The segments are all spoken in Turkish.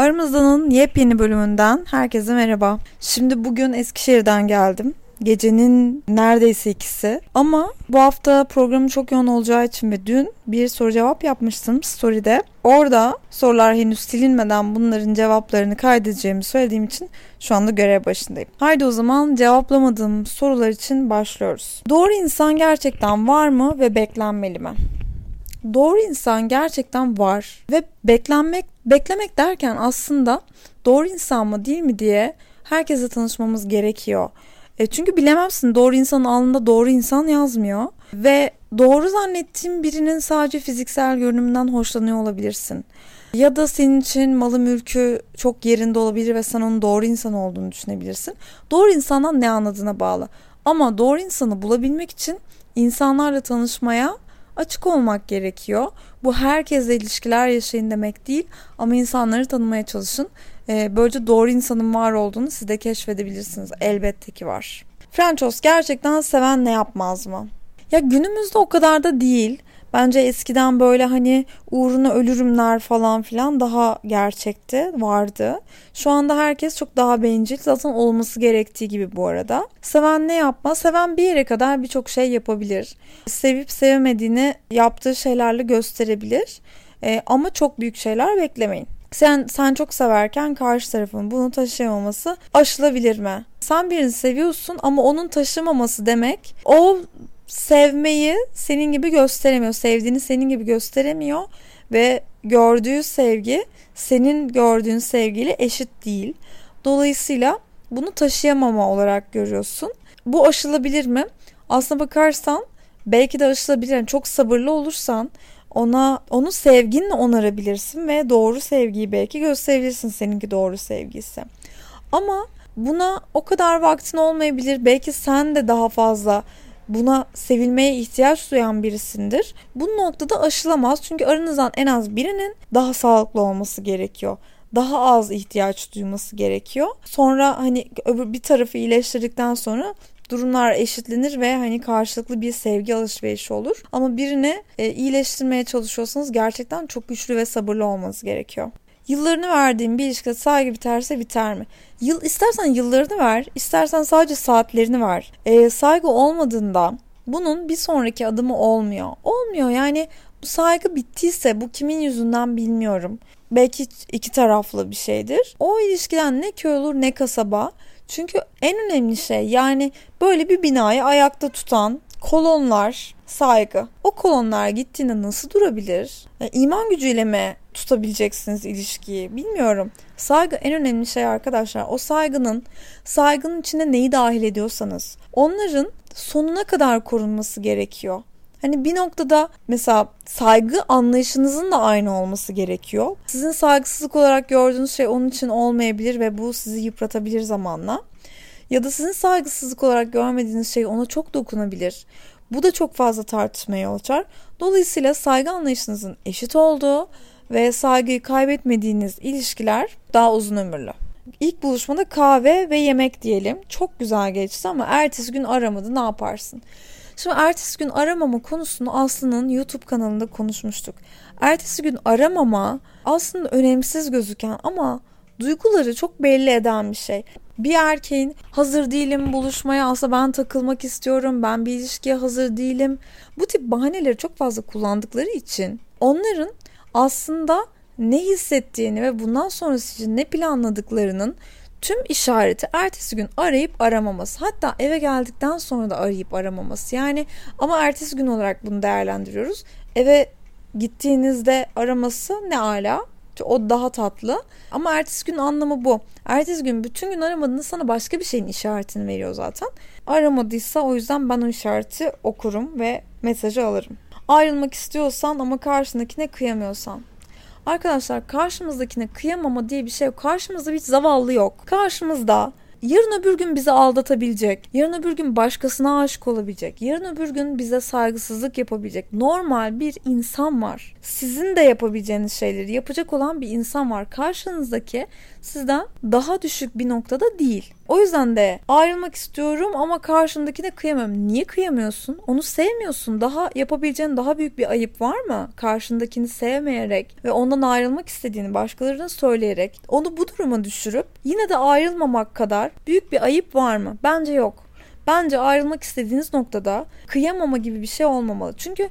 Aramızda'nın yepyeni bölümünden herkese merhaba. Şimdi bugün Eskişehir'den geldim. Gecenin neredeyse ikisi. Ama bu hafta programın çok yoğun olacağı için ve dün bir soru cevap yapmıştım story'de. Orada sorular henüz silinmeden bunların cevaplarını kaydedeceğimi söylediğim için şu anda görev başındayım. Haydi o zaman cevaplamadığım sorular için başlıyoruz. Doğru insan gerçekten var mı ve beklenmeli mi? Doğru insan gerçekten var ve beklenmek beklemek derken aslında doğru insan mı değil mi diye herkese tanışmamız gerekiyor. E çünkü bilemezsin doğru insanın alnında doğru insan yazmıyor ve doğru zannettiğin birinin sadece fiziksel görünümünden hoşlanıyor olabilirsin. Ya da senin için malı mülkü çok yerinde olabilir ve sen onun doğru insan olduğunu düşünebilirsin. Doğru insandan ne anladığına bağlı. Ama doğru insanı bulabilmek için insanlarla tanışmaya açık olmak gerekiyor. Bu herkesle ilişkiler yaşayın demek değil ama insanları tanımaya çalışın. Ee, böylece doğru insanın var olduğunu siz de keşfedebilirsiniz. Elbette ki var. Frenços gerçekten seven ne yapmaz mı? Ya günümüzde o kadar da değil. Bence eskiden böyle hani uğruna ölürümler falan filan daha gerçekti, vardı. Şu anda herkes çok daha bencil. Zaten olması gerektiği gibi bu arada. Seven ne yapmaz? Seven bir yere kadar birçok şey yapabilir. Sevip sevmediğini yaptığı şeylerle gösterebilir. Ee, ama çok büyük şeyler beklemeyin. Sen sen çok severken karşı tarafın bunu taşıyamaması aşılabilir mi? Sen birini seviyorsun ama onun taşımaması demek o sevmeyi senin gibi gösteremiyor. Sevdiğini senin gibi gösteremiyor ve gördüğü sevgi senin gördüğün sevgiyle eşit değil. Dolayısıyla bunu taşıyamama olarak görüyorsun. Bu aşılabilir mi? Aslına bakarsan belki de aşılabilir. Yani çok sabırlı olursan ona onu sevginle onarabilirsin ve doğru sevgiyi belki gösterebilirsin seninki doğru sevgisi. Ama buna o kadar vaktin olmayabilir. Belki sen de daha fazla buna sevilmeye ihtiyaç duyan birisindir. Bu noktada aşılamaz çünkü aranızdan en az birinin daha sağlıklı olması gerekiyor. Daha az ihtiyaç duyması gerekiyor. Sonra hani öbür bir tarafı iyileştirdikten sonra durumlar eşitlenir ve hani karşılıklı bir sevgi alışverişi olur. Ama birini e, iyileştirmeye çalışıyorsanız gerçekten çok güçlü ve sabırlı olmanız gerekiyor. Yıllarını verdiğin bir ilişkide saygı biterse biter mi? Yıl istersen yıllarını ver, istersen sadece saatlerini ver. E, saygı olmadığında bunun bir sonraki adımı olmuyor. Olmuyor yani bu saygı bittiyse bu kimin yüzünden bilmiyorum. Belki iki taraflı bir şeydir. O ilişkiden ne köy olur ne kasaba. Çünkü en önemli şey yani böyle bir binayı ayakta tutan kolonlar saygı. O kolonlar gittiğinde nasıl durabilir? Yani iman gücüyle mi tutabileceksiniz ilişkiyi? Bilmiyorum. Saygı en önemli şey arkadaşlar. O saygının saygının içine neyi dahil ediyorsanız onların sonuna kadar korunması gerekiyor. Hani bir noktada mesela saygı anlayışınızın da aynı olması gerekiyor. Sizin saygısızlık olarak gördüğünüz şey onun için olmayabilir ve bu sizi yıpratabilir zamanla. Ya da sizin saygısızlık olarak görmediğiniz şey ona çok dokunabilir. Bu da çok fazla tartışmaya yol açar. Dolayısıyla saygı anlayışınızın eşit olduğu ve saygıyı kaybetmediğiniz ilişkiler daha uzun ömürlü. İlk buluşmada kahve ve yemek diyelim. Çok güzel geçti ama ertesi gün aramadı ne yaparsın? Şimdi ertesi gün aramama konusunu Aslı'nın YouTube kanalında konuşmuştuk. Ertesi gün aramama aslında önemsiz gözüken ama duyguları çok belli eden bir şey. Bir erkeğin hazır değilim buluşmaya aslında ben takılmak istiyorum ben bir ilişkiye hazır değilim. Bu tip bahaneleri çok fazla kullandıkları için onların aslında ne hissettiğini ve bundan sonrası için ne planladıklarının tüm işareti ertesi gün arayıp aramaması. Hatta eve geldikten sonra da arayıp aramaması. Yani ama ertesi gün olarak bunu değerlendiriyoruz. Eve gittiğinizde araması ne ala. O daha tatlı. Ama ertesi gün anlamı bu. Ertesi gün bütün gün aramadığında sana başka bir şeyin işaretini veriyor zaten. Aramadıysa o yüzden ben o işareti okurum ve mesajı alırım. Ayrılmak istiyorsan ama karşındakine kıyamıyorsan. Arkadaşlar karşımızdakine kıyamama diye bir şey yok. Karşımızda hiç zavallı yok. Karşımızda yarın öbür gün bizi aldatabilecek, yarın öbür gün başkasına aşık olabilecek, yarın öbür gün bize saygısızlık yapabilecek normal bir insan var. Sizin de yapabileceğiniz şeyleri yapacak olan bir insan var. Karşınızdaki sizden daha düşük bir noktada değil. O yüzden de ayrılmak istiyorum ama karşındakine kıyamıyorum. Niye kıyamıyorsun? Onu sevmiyorsun. Daha yapabileceğin daha büyük bir ayıp var mı? Karşındakini sevmeyerek ve ondan ayrılmak istediğini başkalarına söyleyerek onu bu duruma düşürüp yine de ayrılmamak kadar büyük bir ayıp var mı? Bence yok. Bence ayrılmak istediğiniz noktada kıyamama gibi bir şey olmamalı. Çünkü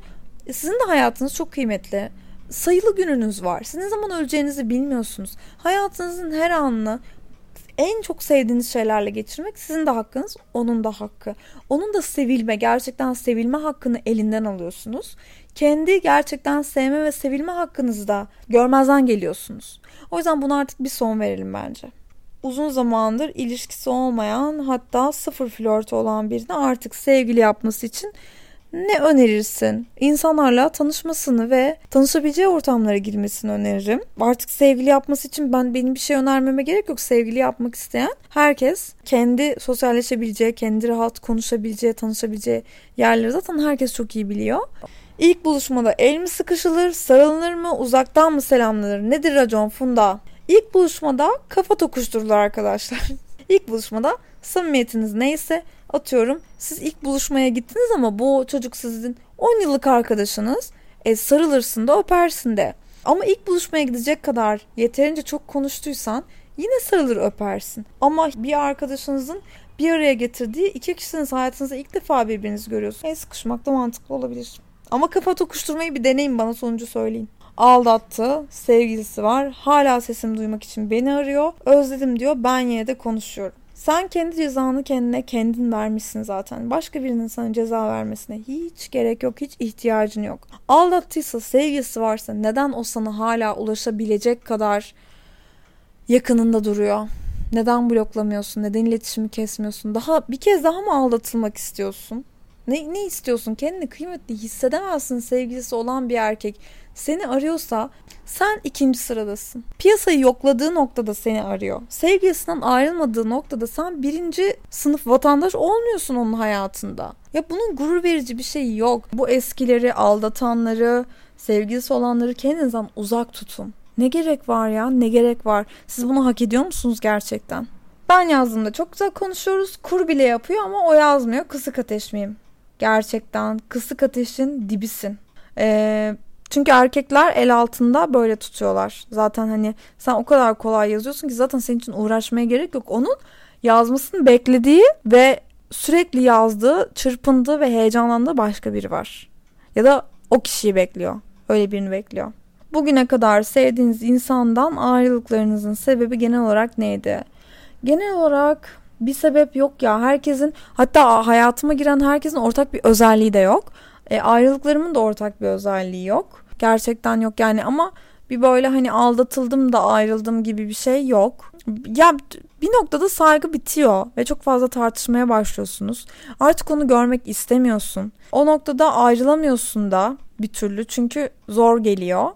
sizin de hayatınız çok kıymetli. Sayılı gününüz var. Siz ne zaman öleceğinizi bilmiyorsunuz. Hayatınızın her anını en çok sevdiğiniz şeylerle geçirmek sizin de hakkınız, onun da hakkı. Onun da sevilme, gerçekten sevilme hakkını elinden alıyorsunuz. Kendi gerçekten sevme ve sevilme hakkınızı da görmezden geliyorsunuz. O yüzden buna artık bir son verelim bence. Uzun zamandır ilişkisi olmayan hatta sıfır flört olan birini artık sevgili yapması için ne önerirsin? İnsanlarla tanışmasını ve tanışabileceği ortamlara girmesini öneririm. Artık sevgili yapması için ben benim bir şey önermeme gerek yok. Sevgili yapmak isteyen herkes kendi sosyalleşebileceği, kendi rahat konuşabileceği, tanışabileceği yerleri zaten herkes çok iyi biliyor. İlk buluşmada el mi sıkışılır, sarılır mı, uzaktan mı selamlanır? Nedir racon Funda? İlk buluşmada kafa tokuşturulur arkadaşlar. İlk buluşmada samimiyetiniz neyse atıyorum siz ilk buluşmaya gittiniz ama bu çocuk sizin 10 yıllık arkadaşınız. E, sarılırsın da öpersin de. Ama ilk buluşmaya gidecek kadar yeterince çok konuştuysan yine sarılır öpersin. Ama bir arkadaşınızın bir araya getirdiği iki kişisiniz hayatınızda ilk defa birbirinizi görüyorsunuz. El sıkışmak da mantıklı olabilir. Ama kafa tokuşturmayı bir deneyin bana sonucu söyleyin. Aldattı, sevgilisi var, hala sesimi duymak için beni arıyor. Özledim diyor, ben yine de konuşuyorum. Sen kendi cezanı kendine kendin vermişsin zaten. Başka birinin sana ceza vermesine hiç gerek yok, hiç ihtiyacın yok. Aldattıysa, sevgisi varsa neden o sana hala ulaşabilecek kadar yakınında duruyor? Neden bloklamıyorsun? Neden iletişimi kesmiyorsun? Daha bir kez daha mı aldatılmak istiyorsun? Ne, ne istiyorsun? Kendini kıymetli hissedemezsin sevgilisi olan bir erkek. Seni arıyorsa sen ikinci sıradasın. Piyasayı yokladığı noktada seni arıyor. Sevgilisinden ayrılmadığı noktada sen birinci sınıf vatandaş olmuyorsun onun hayatında. Ya bunun gurur verici bir şey yok. Bu eskileri, aldatanları, sevgilisi olanları kendinizden uzak tutun. Ne gerek var ya? Ne gerek var? Siz bunu hak ediyor musunuz gerçekten? Ben yazdığımda çok güzel konuşuyoruz. Kur bile yapıyor ama o yazmıyor. Kısık ateş miyim? Gerçekten kısık ateşin dibisin. Ee, çünkü erkekler el altında böyle tutuyorlar. Zaten hani sen o kadar kolay yazıyorsun ki zaten senin için uğraşmaya gerek yok. Onun yazmasını beklediği ve sürekli yazdığı, çırpındığı ve heyecanlandığı başka biri var. Ya da o kişiyi bekliyor. Öyle birini bekliyor. Bugüne kadar sevdiğiniz insandan ayrılıklarınızın sebebi genel olarak neydi? Genel olarak bir sebep yok ya. Herkesin hatta hayatıma giren herkesin ortak bir özelliği de yok. E, ayrılıklarımın da ortak bir özelliği yok. Gerçekten yok yani ama bir böyle hani aldatıldım da ayrıldım gibi bir şey yok. Ya bir noktada saygı bitiyor ve çok fazla tartışmaya başlıyorsunuz. Artık onu görmek istemiyorsun. O noktada ayrılamıyorsun da bir türlü çünkü zor geliyor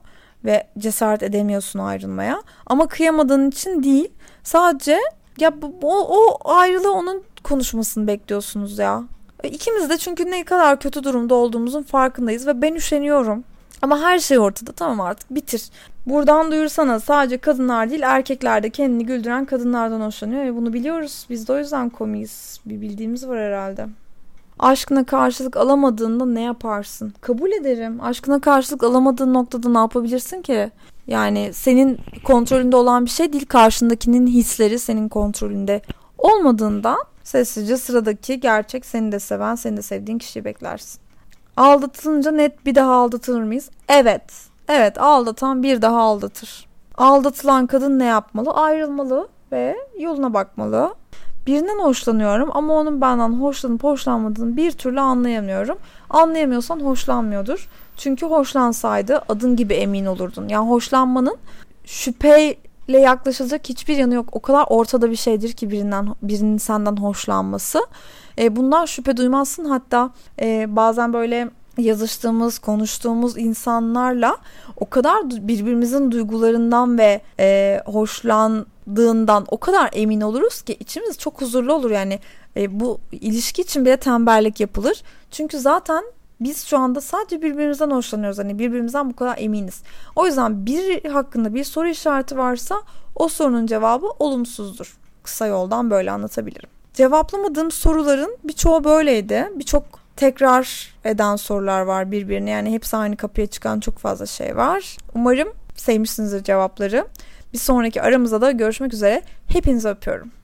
ve cesaret edemiyorsun ayrılmaya. Ama kıyamadığın için değil. Sadece ya bu, o, o ayrılığı onun konuşmasını bekliyorsunuz ya. İkimiz de çünkü ne kadar kötü durumda olduğumuzun farkındayız ve ben üşeniyorum. Ama her şey ortada tamam artık bitir. Buradan duyursana sadece kadınlar değil erkekler de kendini güldüren kadınlardan hoşlanıyor ve bunu biliyoruz. Biz de o yüzden komiyiz. Bir bildiğimiz var herhalde. Aşkına karşılık alamadığında ne yaparsın? Kabul ederim. Aşkına karşılık alamadığın noktada ne yapabilirsin ki? Yani senin kontrolünde olan bir şey değil. Karşındakinin hisleri senin kontrolünde olmadığında sessizce sıradaki gerçek seni de seven, seni de sevdiğin kişiyi beklersin. Aldatılınca net bir daha aldatılır mıyız? Evet. Evet aldatan bir daha aldatır. Aldatılan kadın ne yapmalı? Ayrılmalı ve yoluna bakmalı. Birinden hoşlanıyorum ama onun benden hoşlanıp hoşlanmadığını bir türlü anlayamıyorum. Anlayamıyorsan hoşlanmıyordur. Çünkü hoşlansaydı adın gibi emin olurdun. Yani hoşlanmanın şüpheyle yaklaşılacak hiçbir yanı yok. O kadar ortada bir şeydir ki birinden birinin senden hoşlanması. E, bundan şüphe duymazsın. Hatta e, bazen böyle yazıştığımız, konuştuğumuz insanlarla o kadar birbirimizin duygularından ve e, hoşlandığından o kadar emin oluruz ki içimiz çok huzurlu olur yani e, bu ilişki için bile tembellik yapılır. Çünkü zaten biz şu anda sadece birbirimizden hoşlanıyoruz. Hani birbirimizden bu kadar eminiz. O yüzden bir hakkında bir soru işareti varsa o sorunun cevabı olumsuzdur. kısa yoldan böyle anlatabilirim. Cevaplamadığım soruların birçoğu böyleydi. Birçok tekrar eden sorular var birbirine. Yani hepsi aynı kapıya çıkan çok fazla şey var. Umarım sevmişsinizdir cevapları. Bir sonraki aramızda da görüşmek üzere. Hepinizi öpüyorum.